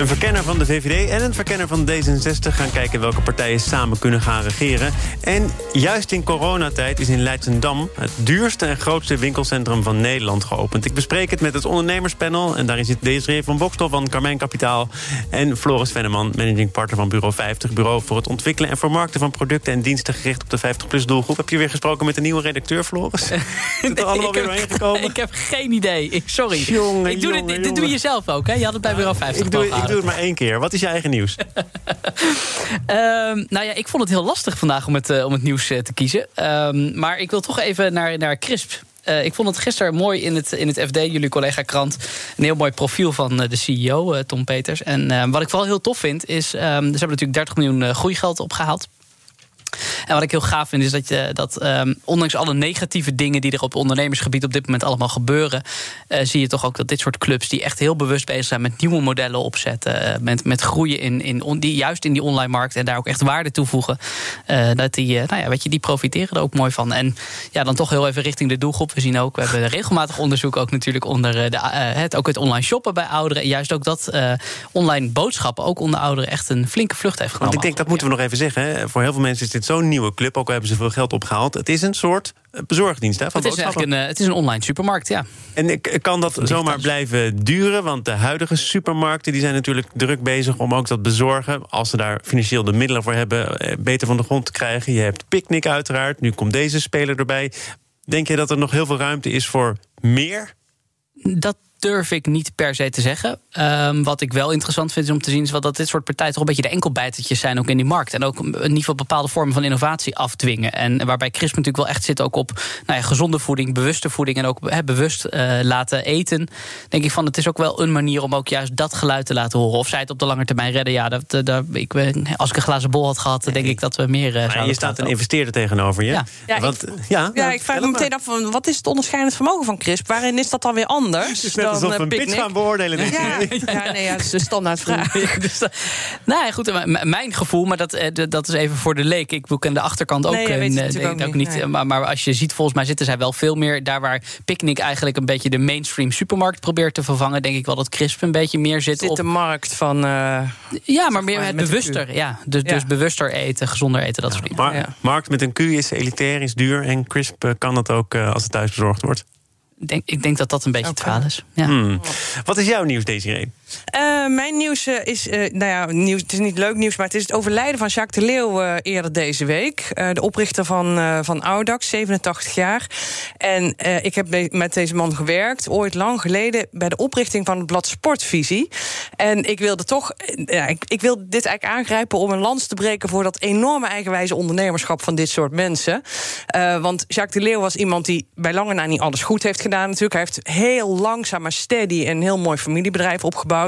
Een verkenner van de VVD en een verkenner van D66 gaan kijken welke partijen samen kunnen gaan regeren. En juist in coronatijd is in Leidsendam het duurste en grootste winkelcentrum van Nederland geopend. Ik bespreek het met het ondernemerspanel en daarin zit Desiree van Bokstel van Carmijn Kapitaal en Floris Venneman, managing partner van Bureau 50, bureau voor het ontwikkelen en vermarkten van producten en diensten gericht op de 50-plus doelgroep. Heb je weer gesproken met de nieuwe redacteur, Floris? Zit er allemaal weer doorheen gekomen? Ik heb geen idee. Sorry. Jongen, ik doe dit, jongen, dit doe je zelf ook, hè? Je had het bij Bureau 50 Ik doe, het maar één keer. Wat is je eigen nieuws? Ehm, nou ja, ik vond het heel lastig vandaag om het, eh, om het nieuws eh, te kiezen. Ehm, maar ik wil toch even naar, naar Crisp. Eh, ik vond het gisteren mooi in het, in het FD, jullie collega krant... een heel mooi profiel van de CEO, Tom Peters. En eh, wat ik vooral heel tof vind, is... ehm, ze hebben natuurlijk 30 miljoen groeigeld opgehaald. En wat ik heel gaaf vind, is dat, je, dat ehm, ondanks alle negatieve dingen die er op ondernemersgebied op dit moment allemaal gebeuren, eh, zie je toch ook dat dit soort clubs die echt heel bewust bezig zijn met nieuwe modellen opzetten, eh, met, met groeien in, in on- die, juist in die online markt en daar ook echt waarde toevoegen, eh, dat die, nou ja, weet je, die profiteren er ook mooi van. En ja, dan toch heel even richting de doelgroep. We zien ook, we hebben regelmatig onderzoek ook natuurlijk onder de, het, ook het online shoppen bij ouderen. En juist ook dat online boodschappen ook onder ouderen echt een flinke vlucht heeft genomen. Want ik denk, dat moeten we nog even zeggen. Hè. Voor heel veel mensen is dit zo'n nieuwe club, ook al hebben ze veel geld opgehaald. Het is een soort eh, bezorgdienst hè, van Het is een, eh, het is een online supermarkt, ja. En ik- kan dat zomaar blijven duren? Want de huidige supermarkten die zijn natuurlijk druk bezig om ook dat bezorgen, als ze daar financieel de middelen voor hebben, eh, beter van de grond te krijgen. Je hebt Picnic uiteraard, nu komt deze speler erbij. Denk je dat er nog heel veel ruimte is voor meer? Dat durf ik niet per se te zeggen. Ehm, wat ik wel interessant vind is om te zien... is wat dat dit soort partijen toch een beetje de enkelbijtertjes zijn... ook in die markt. En ook in ieder geval bepaalde vormen van innovatie afdwingen. En waarbij Crisp natuurlijk wel echt zit ook op nou ja, gezonde voeding... bewuste voeding en ook hè, bewust eh, laten eten. Denk ik van, het is ook wel een manier om ook juist dat geluid te laten horen. Of zij het op de lange termijn redden. Ja, dat, dat, dat- ik, ben- als ik een glazen bol had gehad... denk ik dat we meer eh, Maar je staat een investeerder tegenover je. Ja. Ja, ik- Want, ja, Ja, nou, ik vraag me meteen af, van, wat is het onderscheidend vermogen van Crisp? Waarin is dat dan weer anders Alsof we eh, een pitch Picnic? gaan beoordelen. Ja, ja, nee, ja, dat is de standaard vraag. dus dat- nou ja, goed, eh, mijn gevoel, maar dat, eh, dat is even voor de leek. Ik ken de achterkant ook, Nee, denk ook ik niet, niet. nee. Maar, maar als je ziet, volgens mij zitten zij wel veel meer daar waar Picnic eigenlijk een beetje de mainstream supermarkt probeert te vervangen. Denk ik wel dat Crisp een beetje meer zit, Zit op. de markt van... eh, Ja, maar meer maar het met een bewuster. Ja, dus, Ja. dus bewuster eten, gezonder eten, dat soort dingen. Markt met een Q is elitair, is duur. En crisp kan dat ook als het thuis bezorgd wordt. Ik denk, ik denk dat dat een beetje het verhaal is. Ja. Hmm. Wat is jouw nieuws, Desiree? Eh, mijn nieuws eh, is, eh, nou ja, nieuws, het is niet leuk nieuws, maar het is het overlijden van Jacques de Leeuw eerder deze week. De oprichter van, van Audax, 87 jaar. En ik heb met deze man gewerkt, ooit lang geleden, bij de oprichting van het blad Sportvisie. En ik wilde toch, ja, ik, ik wil dit eigenlijk aangrijpen om een lans te breken voor dat enorme eigenwijze ondernemerschap van dit soort mensen. Want Jacques de Leeuw was iemand die bij lange na niet alles goed heeft gedaan. Natuurlijk, hij heeft heel langzaam maar steady een heel mooi familiebedrijf opgebouwd.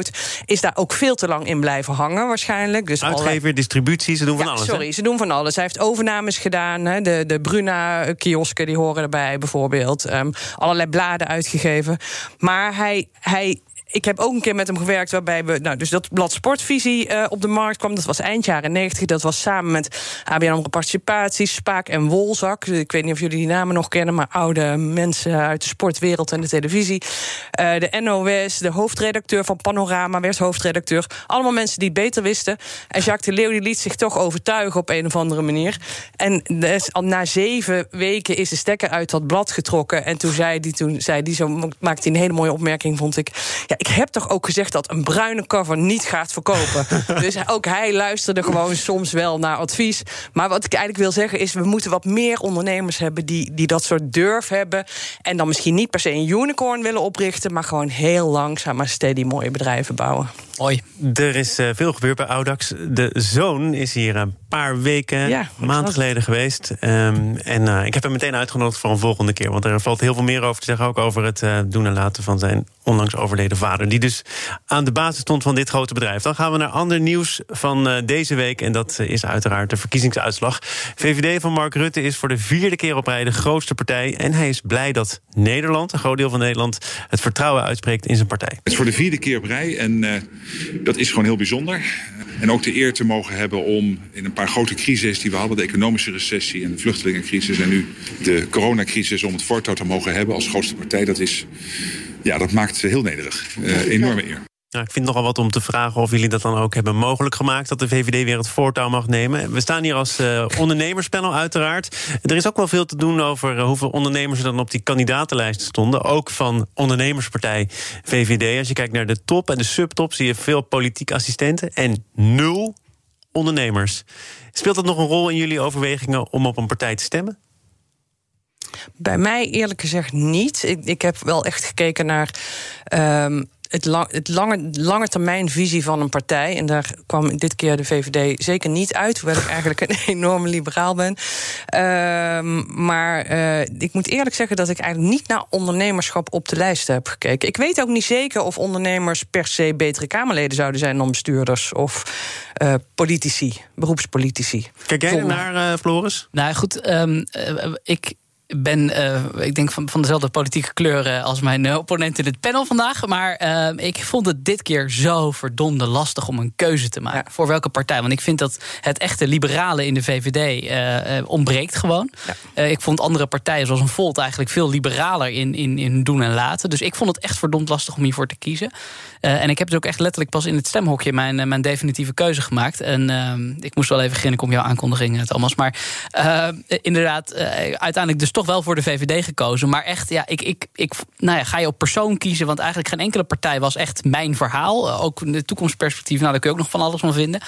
Is daar ook veel te lang in blijven hangen, waarschijnlijk. Dus Uitgever, distributie, ze doen van ja, alles. hè? sorry, ze doen van alles. Hij heeft overnames gedaan. Hè, de, de Bruna-kiosken, die horen erbij bijvoorbeeld. Ehm, allerlei bladen uitgegeven. Maar hij... hij ik heb ook een keer met hem gewerkt waarbij we... Nou, dus dat blad Sportvisie eh, op de markt kwam. Dat was eind jaren 90. Dat was samen met ABN AMRO Participatie, Spaak en Wolzak. Ik weet niet of jullie die namen nog kennen... maar oude mensen uit de sportwereld en de televisie. Eh, de NOS, de hoofdredacteur van Panorama werd hoofdredacteur. Allemaal mensen die het beter wisten. En Jacques de Leeuw die liet zich toch overtuigen op een of andere manier. En dus na zeven weken is de stekker uit dat blad getrokken. En toen zei die, toen zei die zo maakte hij een hele mooie opmerking, vond ik. Ja, ik heb toch ook gezegd dat een bruine cover niet gaat verkopen. dus ook hij luisterde gewoon soms wel naar advies. Maar wat ik eigenlijk wil zeggen is, we moeten wat meer ondernemers hebben die, die dat soort durf hebben. En dan misschien niet per se een unicorn willen oprichten, maar gewoon heel langzaam maar steady mooie bedrijven. bouwen. Mooi. Er is uh, veel gebeurd bij Audax. De zoon is hier een paar weken, Ja, maand geleden geweest. Ehm, en eh, ik heb hem meteen uitgenodigd voor een volgende keer. Want er valt heel veel meer over te zeggen. Ook over het eh, doen en laten van zijn onlangs overleden vader. Die dus aan de basis stond van dit grote bedrijf. Dan gaan we naar ander nieuws van eh, deze week. En dat eh, is uiteraard de verkiezingsuitslag. VVD van Mark Rutte is voor de vierde keer op rij de grootste partij. En hij is blij dat Nederland, een groot deel van Nederland... het vertrouwen uitspreekt in zijn partij. Het is voor de vierde keer op rij en eh, dat is gewoon heel bijzonder. En ook de eer te mogen hebben om in een paar grote crises die we hadden... de economische recessie en de vluchtelingencrisis... en nu de coronacrisis om het voortouw te mogen hebben als grootste partij... dat, is, ja, dat maakt heel nederig. Eh, enorme eer. Nou, ik vind nogal wat om te vragen of jullie dat dan ook hebben mogelijk gemaakt. Dat de VVD weer het voortouw mag nemen. We staan hier als eh, ondernemerspanel, uiteraard. Er is ook wel veel te doen over eh, hoeveel ondernemers er dan op die kandidatenlijst stonden. Ook van ondernemerspartij VVD. Als je kijkt naar de top en de subtop, zie je veel politieke assistenten en nul ondernemers. Speelt dat nog een rol in jullie overwegingen om op een partij te stemmen? Bij mij eerlijk gezegd niet. Ik, ik heb wel echt gekeken naar ehm, het, lang, het lange, lange termijn visie van een partij. En daar kwam dit keer de VVD zeker niet uit. Hoewel ik eigenlijk een enorme liberaal ben. Ehm, maar eh, ik moet eerlijk zeggen dat ik eigenlijk niet naar ondernemerschap op de lijst heb gekeken. Ik weet ook niet zeker of ondernemers per se betere Kamerleden zouden zijn dan bestuurders of eh, politici, beroepspolitici. Kijk jij er Zonder- naar, eh, Floris? Nou goed, ehm, eh, ik ben, eh, ik denk van, van dezelfde politieke kleur eh, als mijn eh, opponent in het panel vandaag. Maar ik vond het dit keer zo verdomde lastig om een keuze te maken. Ja. Voor welke partij? Want ik vind dat het echte liberale in de VVD ontbreekt gewoon. Ja. Ik vond andere partijen zoals een Volt eigenlijk veel liberaler in, in, in doen en laten. Dus ik vond het echt verdomd lastig om hiervoor te kiezen. En ik heb dus ook echt letterlijk pas in het stemhokje mijn, mijn definitieve keuze gemaakt. En ehm, ik moest wel even grinniken om jouw aankondiging, Thomas. Maar inderdaad, uiteindelijk dus toch wel voor de VVD gekozen. Maar echt, ja, ik, ik, ik, nou ja, ga je op persoon kiezen? Want eigenlijk geen enkele partij was echt mijn verhaal. Eh, ook in de toekomstperspectief, nou, daar kun je ook nog van alles van vinden.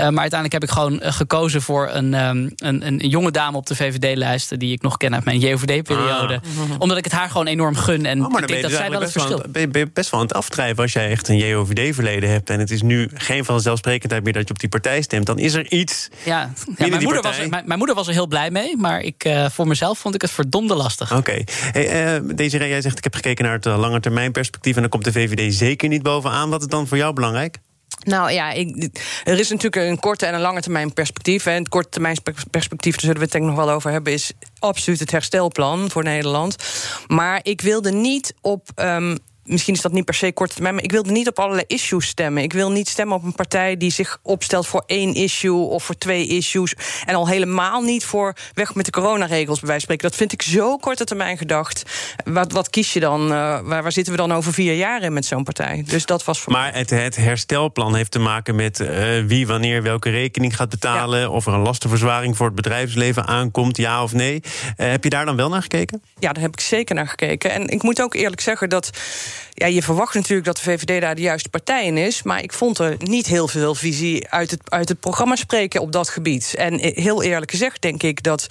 Eh, maar uiteindelijk heb ik gewoon eh, gekozen voor een, ehm, een, een jonge dame op de VVD-lijst... die ik nog ken uit mijn JOVD-periode. Omdat ik het haar gewoon enorm gun. En Ah. Oh, maar ik denk dat dus zij wel het eigenlijk best verschil... aan- ben je- best wel aan het aftrijven als jij echt een JOVD-verleden hebt. En het is nu geen vanzelfsprekendheid meer dat je op die partij stemt. Dan is er iets. Ja, mijn, moeder was, er- mijn, mijn moeder was er heel blij mee. Maar ik, eh, voor mezelf vond ik het verdomde lastig. Oké. Hey, eh, Desiree, jij zegt ik heb gekeken naar het eh, lange termijn perspectief. En dan komt de VVD zeker niet bovenaan. Wat is dan voor jou belangrijk? Nou ja, ik, er is natuurlijk een korte en een lange termijn perspectief. En het korte termijn perspectief, daar zullen we het denk ik nog wel over hebben, is absoluut het herstelplan voor Nederland. Maar ik wilde niet op. ehm, Misschien is dat niet per se korte termijn, maar ik wilde niet op allerlei issues stemmen. Ik wil niet stemmen op een partij die zich opstelt voor één issue of voor twee issues. En al helemaal niet voor weg met de coronaregels, bij wijze van spreken. Dat vind ik zo korte termijn gedacht. Wat, wat kies je dan? Eh, waar, waar zitten we dan over vier jaar in met zo'n partij? Dus dat was voor mij. Maar het, het herstelplan heeft te maken met eh, wie wanneer welke rekening gaat betalen. Of er een lastenverzwaring voor het bedrijfsleven aankomt, ja of nee. Eh, heb je daar dan wel naar gekeken? Ja, daar heb ik zeker naar gekeken. En ik moet ook eerlijk zeggen dat. Ja, je verwacht natuurlijk dat de VVD daar de juiste partij in is. Maar ik vond er niet heel veel visie uit het, uit het programma spreken op dat gebied. En heel eerlijk gezegd denk ik dat,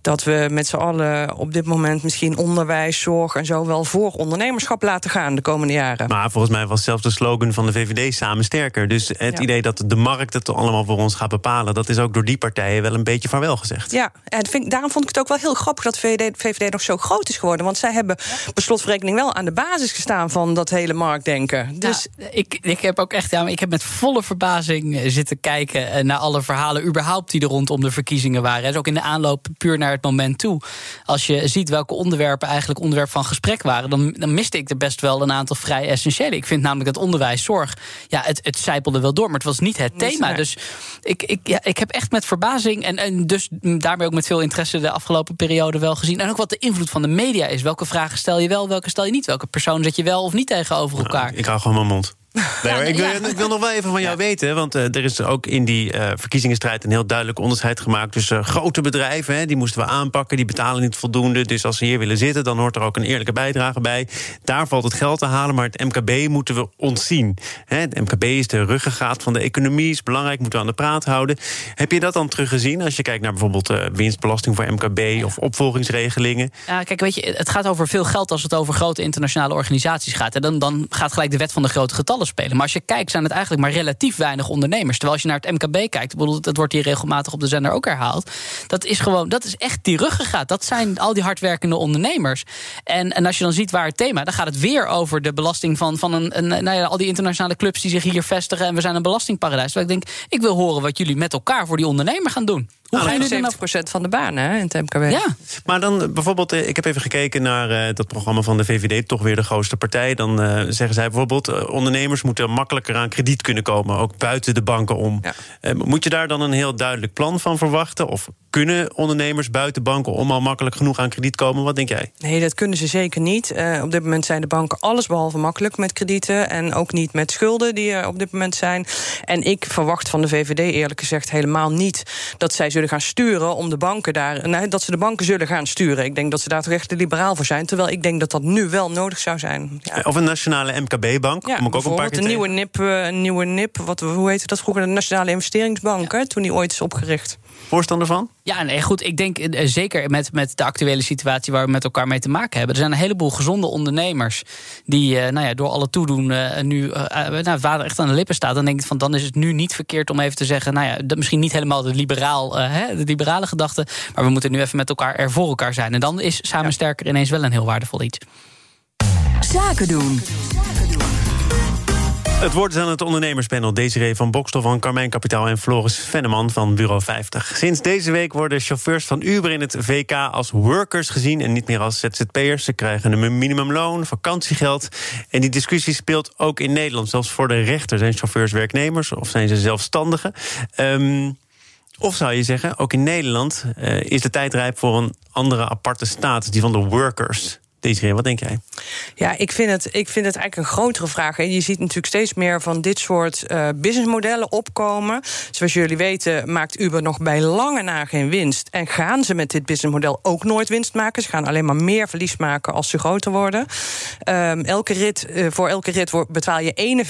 dat we met z'n allen op dit moment misschien onderwijs, zorg en zo wel voor ondernemerschap laten gaan de komende jaren. Maar volgens mij was zelfs de slogan van de VVD samen sterker. Dus het Ja. idee dat de markt het allemaal voor ons gaat bepalen... dat is ook door die partijen wel een beetje vaarwel gezegd. Ja, en vind daarom vond ik het ook wel heel grappig dat VVD, VVD nog zo groot is geworden. Want zij hebben per slotverrekening wel aan de basis gestaan van dat hele marktdenken. Dus ik, ik heb ook echt, ja, ik heb met volle verbazing eh, zitten kijken eh, naar alle verhalen überhaupt die er rondom de verkiezingen waren. Dus ook in de aanloop puur naar het moment toe. Als je ziet welke onderwerpen eigenlijk onderwerp van gesprek waren, dan, dan miste ik er best wel een aantal vrij essentiële. Ik vind namelijk dat onderwijs, zorg, ja, het, het zijpelde wel door, maar het was niet het thema. Dus ik, ik, ja, ik heb echt met verbazing en, en dus daarmee ook met veel interesse de afgelopen periode wel gezien. En ook wat de invloed van de media is. Welke vragen stel je wel, welke stel je niet? Welke persoon zet je wel of niet tegenover elkaar? Ik hou gewoon mijn mond. Nee, ik, wil, ja. ik wil nog wel even van jou weten. Want eh, er is ook in die eh, verkiezingsstrijd een heel duidelijk onderscheid gemaakt tussen eh, grote bedrijven. Hè, die moesten we aanpakken, die betalen niet voldoende. Dus als ze hier willen zitten, dan hoort er ook een eerlijke bijdrage bij. Daar valt het geld te halen, maar het MKB moeten we ontzien. Hè, het MKB is de ruggengraat van de economie, is belangrijk, moeten we aan de praat houden. Heb je dat dan teruggezien als je kijkt naar bijvoorbeeld winstbelasting voor MKB of opvolgingsregelingen? Ja, kijk, weet je, het gaat over veel geld als het over grote internationale organisaties gaat. En dan, dan gaat gelijk de wet van de grote getallen spelen. Maar als je kijkt, zijn het eigenlijk maar relatief weinig ondernemers. Terwijl als je naar het MKB kijkt, het wordt hier regelmatig op de zender ook herhaald. Dat is gewoon, dat is echt die ruggengraat. Dat zijn al die hardwerkende ondernemers. En, en als je dan ziet waar het thema, dan gaat het weer over de belasting van, van een, een, nou ja, al die internationale clubs die zich hier vestigen. En we zijn een belastingparadijs. Terwijl ik denk, ik wil horen wat jullie met elkaar voor die ondernemer gaan doen. Hoe gaan jullie 70% van de banen hè, in het MKB? Ja. Maar dan bijvoorbeeld, eh, ik heb even gekeken naar uh, dat programma van de VVD, toch weer de grootste partij. Dan uh, zeggen zij bijvoorbeeld, uh, ondernemers moeten makkelijker aan krediet kunnen komen, ook buiten de banken om. Ja. moet je daar dan een heel duidelijk plan van verwachten? Of kunnen ondernemers buiten banken om al makkelijk genoeg aan krediet komen? Wat denk jij? Nee, dat kunnen ze zeker niet. op dit moment zijn de banken allesbehalve makkelijk met kredieten en ook niet met schulden die er op dit moment zijn. En ik verwacht van de VVD eerlijk gezegd helemaal niet dat zij zullen gaan sturen om de banken daar. Nou, dat ze de banken zullen gaan sturen. Ik denk dat ze daar toch echt liberaal voor zijn. Terwijl ik denk dat dat nu wel nodig zou zijn. Ja. Of een nationale MKB-bank. Ja, ook een, paar keer een nieuwe NIP, eh, een nieuwe NIP. Wat, hoe heette dat vroeger? De Nationale Investeringsbank. Hè, toen die ooit is opgericht. Voorstander van? Ja, nee, goed. Ik denk uh, zeker met, met de actuele situatie waar we met elkaar mee te maken hebben. Er zijn een heleboel gezonde ondernemers die uh, nou ja, door alle toedoen uh, nu nou, water echt aan de lippen staat. Dan denk ik van dan is het nu niet verkeerd om even te zeggen, nou ja, dat misschien niet helemaal de, liberaal, hè, de liberale gedachte. Maar we moeten nu even met elkaar er voor elkaar zijn. En dan is samen sterker ineens wel een heel waardevol iets. Zaken doen. Het woord is aan het ondernemerspanel. Desiree van Bokstel van Carmijn Kapitaal en Floris Venneman van Bureau 50. Sinds deze week worden chauffeurs van Uber in het VK als workers gezien en niet meer als ZZP'ers. Ze krijgen een minimumloon, vakantiegeld. En die discussie speelt ook in Nederland. Zelfs voor de rechter zijn chauffeurs werknemers of zijn ze zelfstandigen. Um, of zou je zeggen, ook in Nederland uh, is de tijd rijp voor een andere aparte status, die van de workers. Desiree, wat denk jij? Ja, ik vind het, ik vind het eigenlijk een grotere vraag. En je ziet natuurlijk steeds meer van dit soort uh, businessmodellen opkomen. Zoals jullie weten maakt Uber nog bij lange na geen winst. En gaan ze met dit businessmodel ook nooit winst maken. Ze gaan alleen maar meer verlies maken als ze groter worden. Um, elke rit, uh, voor elke rit betaal je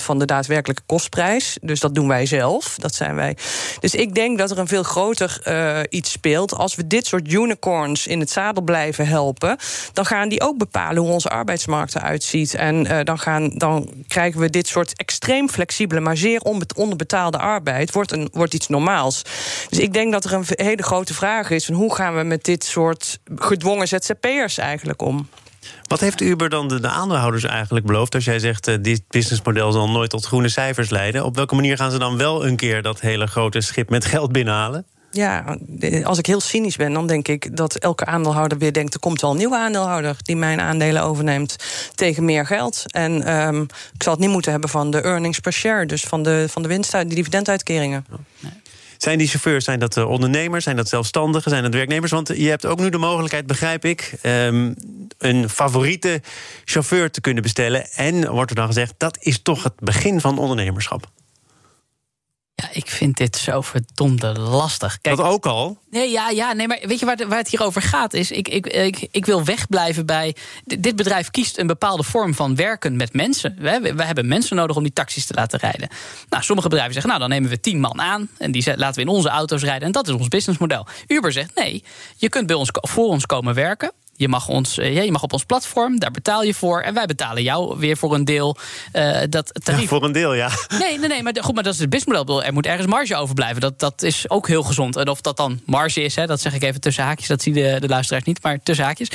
41% van de daadwerkelijke kostprijs. Dus dat doen wij zelf. Dat zijn wij. Dus ik denk dat er een veel groter uh, iets speelt. Als we dit soort unicorns in het zadel blijven helpen dan gaan die ook bepalen hoe onze arbeidsmarkt eruit ziet. En uh, dan, gaan, dan krijgen we dit soort extreem flexibele, maar zeer onderbetaalde arbeid, wordt, een, wordt iets normaals. Dus ik denk dat er een hele grote vraag is: van hoe gaan we met dit soort gedwongen ZZP'ers eigenlijk om? Wat heeft Uber dan de, de, aandeelhouders eigenlijk beloofd? Als jij zegt, uh, dit businessmodel zal nooit tot groene cijfers leiden. Op welke manier gaan ze dan wel een keer dat hele grote schip met geld binnenhalen? Ja, als ik heel cynisch ben, dan denk ik dat elke aandeelhouder weer denkt: er komt wel een nieuwe aandeelhouder die mijn aandelen overneemt tegen meer geld. En um, ik zal het niet moeten hebben van de earnings per share, dus van de, van de winst de dividenduitkeringen. Zijn die chauffeurs, zijn dat ondernemers, zijn dat zelfstandigen, zijn dat werknemers? Want je hebt ook nu de mogelijkheid, begrijp ik, um, een favoriete chauffeur te kunnen bestellen. En wordt er dan gezegd, dat is toch het begin van ondernemerschap. Ja, ik vind dit zo verdomde lastig. Kijk, dat ook al? Nee, ja, ja, nee, maar weet je waar, waar het hier over gaat? Is, ik, ik, ik, ik wil wegblijven bij. Dit bedrijf kiest een bepaalde vorm van werken met mensen. We, we hebben mensen nodig om die taxis te laten rijden. Nou, sommige bedrijven zeggen, nou, dan nemen we tien man aan. En die laten we in onze auto's rijden. En dat is ons businessmodel. Uber zegt, nee, je kunt bij ons, voor ons komen werken. Je mag, ons, eh, ja, je mag op ons platform, daar betaal je voor. En wij betalen jou weer voor een deel uh, dat tarief. Ja, voor een deel, ja. Nee, nee, nee maar, goed, maar dat is het businessmodel. Er moet ergens marge overblijven. Dat, dat is ook heel gezond. En of dat dan marge is, hè, dat zeg ik even tussen haakjes. Dat zien de, de luisteraars niet, maar tussen haakjes.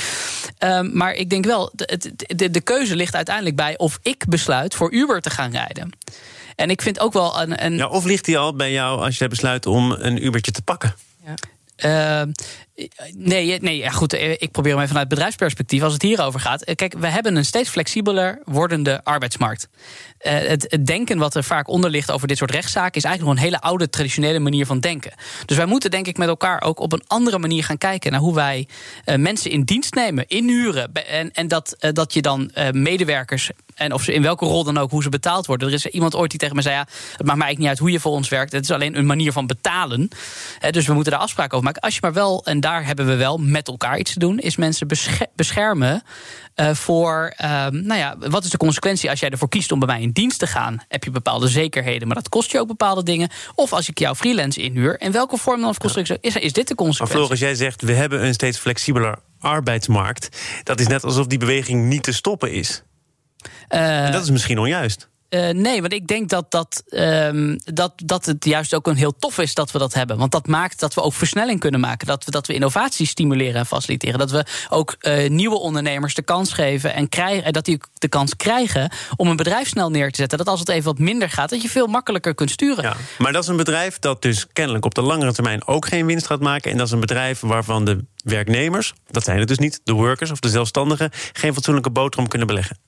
Um, maar ik denk wel, de, de, de keuze ligt uiteindelijk bij... of ik besluit voor Uber te gaan rijden. En ik vind ook wel een... een... Ja, of ligt die al bij jou als je besluit om een Ubertje te pakken? Ja. Uh, Nee, nee ja, goed, eh, ik probeer hem even vanuit bedrijfsperspectief. Als het hierover gaat. Eh, kijk, we hebben een steeds flexibeler wordende arbeidsmarkt. Het, denken wat er vaak onder ligt over dit soort rechtszaken... is eigenlijk nog een hele oude, traditionele manier van denken. Dus wij moeten denk ik met elkaar ook op een andere manier gaan kijken... naar hoe wij mensen in dienst nemen, inhuren. En, en dat, dat je dan medewerkers, en of ze in welke rol dan ook... hoe ze betaald worden. Er is iemand ooit die tegen me zei... ja, het maakt mij eigenlijk niet uit hoe je voor ons werkt. Het is alleen een manier van betalen. dus we moeten daar afspraken over maken. Als je maar wel... En daar hebben we wel met elkaar iets te doen, is mensen beschermen uh, voor, uh, nou ja, wat is de consequentie als jij ervoor kiest om bij mij in dienst te gaan? Heb je bepaalde zekerheden, maar dat kost je ook bepaalde dingen. Of als ik jou freelance inhuur, in welke vorm dan of constructie is, is dit de consequentie? Maar Floris, jij zegt, we hebben een steeds flexibeler arbeidsmarkt. Dat is net alsof die beweging niet te stoppen is. Uh, dat is misschien onjuist. Uh, nee, want ik denk dat, dat, um, dat, dat het juist ook een heel tof is dat we dat hebben. Want dat maakt dat we ook versnelling kunnen maken. Dat we, dat we innovatie stimuleren en faciliteren. Dat we ook uh, nieuwe ondernemers de kans geven en krijgen, dat die de kans krijgen om een bedrijf snel neer te zetten. Dat als het even wat minder gaat, dat je veel makkelijker kunt sturen. Ja, maar dat is een bedrijf dat dus kennelijk op de langere termijn ook geen winst gaat maken. En dat is een bedrijf waarvan de werknemers, dat zijn het dus niet, de workers of de zelfstandigen, geen fatsoenlijke boterham kunnen beleggen.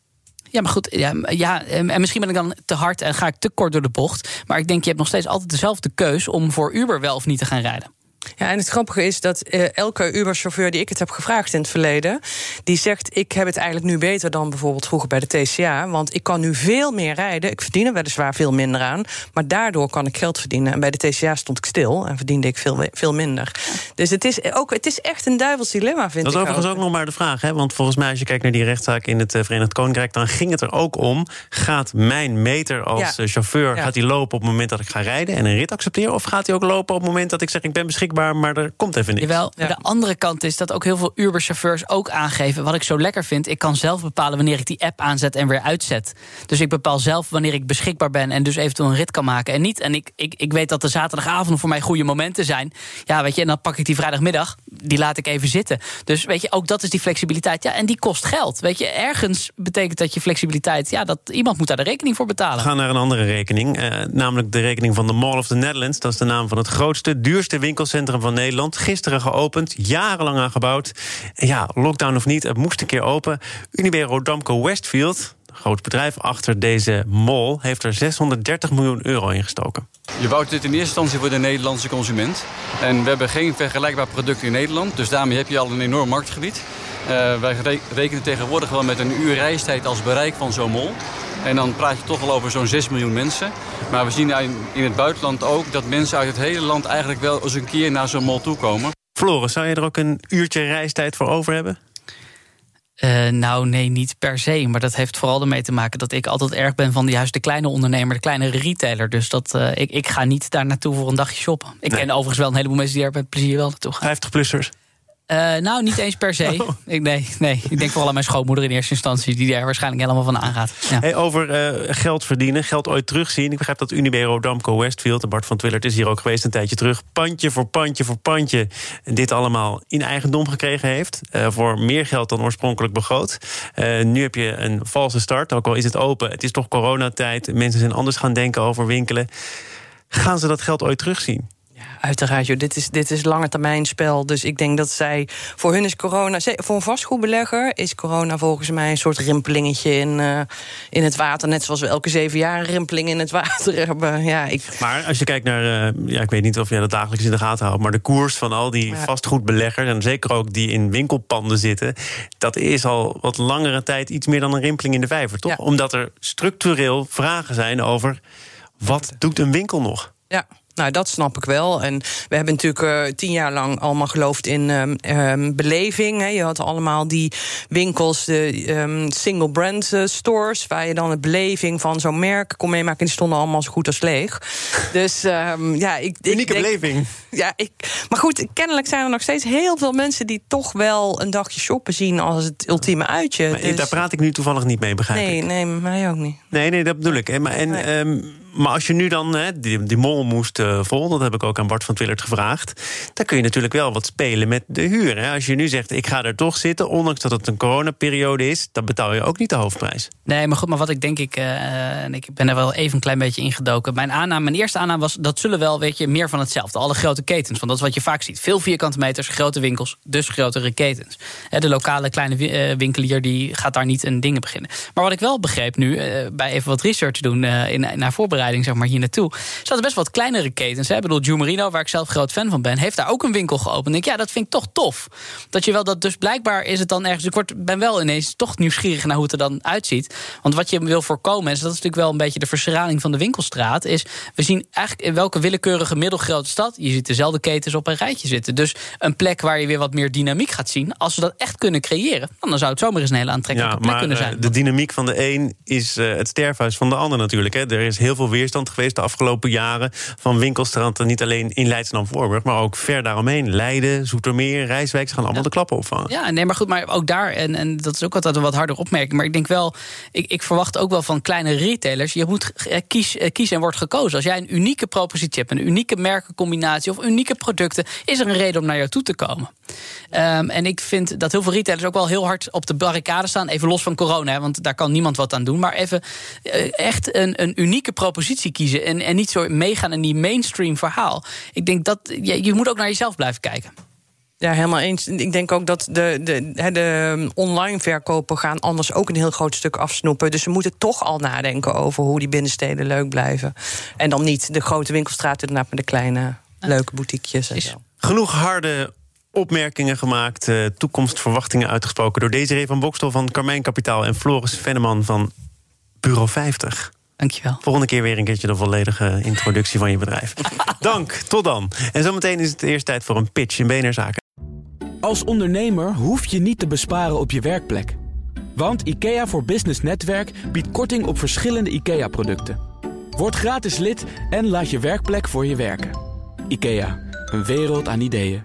Ja, maar goed, ja, ja, en misschien ben ik dan te hard en ga ik te kort door de bocht. Maar ik denk, je hebt nog steeds altijd dezelfde keus om voor Uber wel of niet te gaan rijden. Ja, en het grappige is dat uh, elke Uber-chauffeur die ik het heb gevraagd in het verleden, die zegt: Ik heb het eigenlijk nu beter dan bijvoorbeeld vroeger bij de TCA. Want ik kan nu veel meer rijden. Ik verdien er weliswaar veel minder aan. Maar daardoor kan ik geld verdienen. En bij de TCA stond ik stil en verdiende ik veel, veel minder. Dus het is, ook, het is echt een duivels dilemma, vind dat ik. Dat is overigens ook. nog maar de vraag. Hè? Want volgens mij, als je kijkt naar die rechtszaak in het uh, Verenigd Koninkrijk, dan ging het er ook om: gaat mijn meter als uh, chauffeur gaat die lopen op het moment dat ik ga rijden en een rit accepteren? Of gaat hij ook lopen op het moment dat ik zeg: ik ben beschikbaar? Maar er komt even niks. Jawel, de andere kant is dat ook heel veel Uber-chauffeurs ook aangeven... wat ik zo lekker vind, ik kan zelf bepalen wanneer ik die app aanzet en weer uitzet. Dus ik bepaal zelf wanneer ik beschikbaar ben... en dus eventueel een rit kan maken en niet. En ik, ik, ik weet dat de zaterdagavond voor mij goede momenten zijn. Ja, weet je, en dan pak ik die vrijdagmiddag, die laat ik even zitten. Dus weet je, ook dat is die flexibiliteit. Ja, en die kost geld. Weet je, ergens betekent dat je flexibiliteit... ja, dat iemand moet daar de rekening voor betalen. We gaan naar een andere rekening, eh, namelijk de rekening van de Mall of the Netherlands. Dat is de naam van het grootste, duurste winkelcentrum van Nederland. Gisteren geopend, jarenlang aan gebouwd. En ja, lockdown of niet, het moest een keer open. Unibero Damco Westfield, groot bedrijf achter deze mall, heeft er 630 miljoen euro in gestoken. Je bouwt dit in eerste instantie voor de Nederlandse consument. En we hebben geen vergelijkbaar product in Nederland. Dus daarmee heb je al een enorm marktgebied. Uh, wij rekenen tegenwoordig wel met een uur reistijd als bereik van zo'n mall. En dan praat je toch wel over zo'n 6 miljoen mensen. Maar we zien in het buitenland ook dat mensen uit het hele land eigenlijk wel eens een keer naar zo'n mall toe komen. Floris, zou je er ook een uurtje reistijd voor over hebben? Uh, nou, nee, niet per se. Maar dat heeft vooral ermee te maken dat ik altijd erg ben van juist de kleine ondernemer, de kleine retailer. Dus dat, uh, ik, ik ga niet daar naartoe voor een dagje shoppen. Ik ken overigens wel een heleboel mensen die er met plezier wel naartoe gaan. 50-plussers? Uh, nou, niet eens per se. Oh. Ik, nee, nee, ik denk vooral aan mijn schoonmoeder in eerste instantie... die daar waarschijnlijk helemaal van aangaat. Ja. Hey, over uh, geld verdienen, geld ooit terugzien. Ik begrijp dat Unibero Damco Westfield... en Bart van Twillert is hier ook geweest een tijdje terug... pandje voor pandje voor pandje dit allemaal in eigendom gekregen heeft... Uh, voor meer geld dan oorspronkelijk begroot. nu heb je een valse start, ook al is het open. Het is toch coronatijd, mensen zijn anders gaan denken over winkelen. Gaan ze dat geld ooit terugzien? Uiteraard, joh. Dit is, dit is lange termijn spel. Dus ik denk dat zij. Voor hun is corona. Voor een vastgoedbelegger is corona volgens mij een soort rimpelingetje in, uh, in het water. Net zoals we elke zeven jaar een rimpeling in het water hebben. Ja, ik... Maar als je kijkt naar. Uh, ja, ik weet niet of jij dat dagelijks in de gaten houdt. Maar de koers van al die ja. vastgoedbeleggers. En zeker ook die in winkelpanden zitten. Dat is al wat langere tijd iets meer dan een rimpeling in de vijver, toch? Ja. Omdat er structureel vragen zijn over. Wat doet een winkel nog? Ja. Nou, dat snap ik wel. En we hebben natuurlijk uh, tien jaar lang allemaal geloofd in um, um, beleving. Hè. Je had allemaal die winkels, de um, single brand uh, stores, waar je dan de beleving van zo'n merk kon meemaken. Die stonden allemaal zo goed als leeg. dus ja, ik. Unieke ik denk, beleving. Ja, ik, maar goed, kennelijk zijn er nog steeds heel veel mensen die toch wel een dagje shoppen zien als het ultieme uitje. Maar, dus... Daar praat ik nu toevallig niet mee, begrijp nee, ik. Nee, mij ook niet. Nee, nee, dat bedoel ik. En, en nee. Maar als je nu dan, hè, die, die mol moest uh, vol, dat heb ik ook aan Bart van Twillert gevraagd. Dan kun je natuurlijk wel wat spelen met de huur. Hè. Als je nu zegt, ik ga er toch zitten, ondanks dat het een coronaperiode is, dan betaal je ook niet de hoofdprijs. Nee, maar goed, maar wat ik denk ik, en ik ben er wel even een klein beetje ingedoken. Mijn aanname, mijn eerste aanname was, dat zullen wel, weet je, meer van hetzelfde. Alle grote ketens, want dat is wat je vaak ziet. Veel vierkante meters, grote winkels, dus grotere ketens. De lokale kleine winkelier die gaat daar niet een dingen beginnen. Maar wat ik wel begreep nu, bij even wat research doen in, naar voorbereiding zeg maar, hier naartoe. Zaten best wat kleinere ketens. Hè? Ik bedoel, Joe Marino, waar ik zelf groot fan van ben, heeft daar ook een winkel geopend. En ik, ja, dat vind ik toch tof. Dat je wel dat, dus blijkbaar is het dan ergens. Ik word, ben wel ineens toch nieuwsgierig naar hoe het er dan uitziet. Want wat je wil voorkomen, is dat is natuurlijk wel een beetje de verschraling van de winkelstraat. Is we zien eigenlijk in welke willekeurige middelgrote stad. Je ziet dezelfde ketens op een rijtje zitten. Dus een plek waar je weer wat meer dynamiek gaat zien. Als we dat echt kunnen creëren, dan zou het zomaar eens een hele aantrekkelijke ja, plek kunnen zijn. De dynamiek van de een is uh, het sterfhuis van de ander natuurlijk. Hè. Er is heel veel weerstand geweest de afgelopen jaren van winkelstranden. Niet alleen in Leidschendam-Voorburg, maar ook ver daaromheen. Leiden, Zoetermeer, Rijswijk, ze gaan allemaal de klappen opvangen. Ja, nee, maar goed, maar ook daar, en, en dat is ook altijd een wat harder opmerking. Maar ik denk wel, ik, ik verwacht ook wel van kleine retailers. Je moet kies, kies en wordt gekozen. Als jij een unieke propositie hebt, een unieke merkencombinatie of unieke producten, is er een reden om naar jou toe te komen. Um, en ik vind dat heel veel retailers ook wel heel hard op de barricade staan. Even los van corona, hè, want daar kan niemand wat aan doen. Maar even uh, echt een, een unieke propositie kiezen. En, en niet zo meegaan in die mainstream verhaal. Ik denk dat je, je moet ook naar jezelf blijven kijken. Ja, helemaal eens. Ik denk ook dat de, de, de online verkopen gaan anders ook een heel groot stuk afsnoepen. Dus we moeten toch al nadenken over hoe die binnensteden leuk blijven. En dan niet de grote winkelstraten met de kleine leuke boutiquejes en zo. Genoeg harde opmerkingen gemaakt, uh, toekomstverwachtingen uitgesproken door Desiree van Bokstel van Carmijn Kapitaal en Floris Venneman van Bureau 50. Dankjewel. Volgende keer weer een keertje de volledige introductie van je bedrijf. Dank, tot dan. En zometeen is het eerst tijd voor een pitch in BNR Zaken. Als ondernemer hoef je niet te besparen op je werkplek. Want IKEA voor Business Netwerk biedt korting op verschillende IKEA-producten. Word gratis lid en laat je werkplek voor je werken. IKEA, een wereld aan ideeën.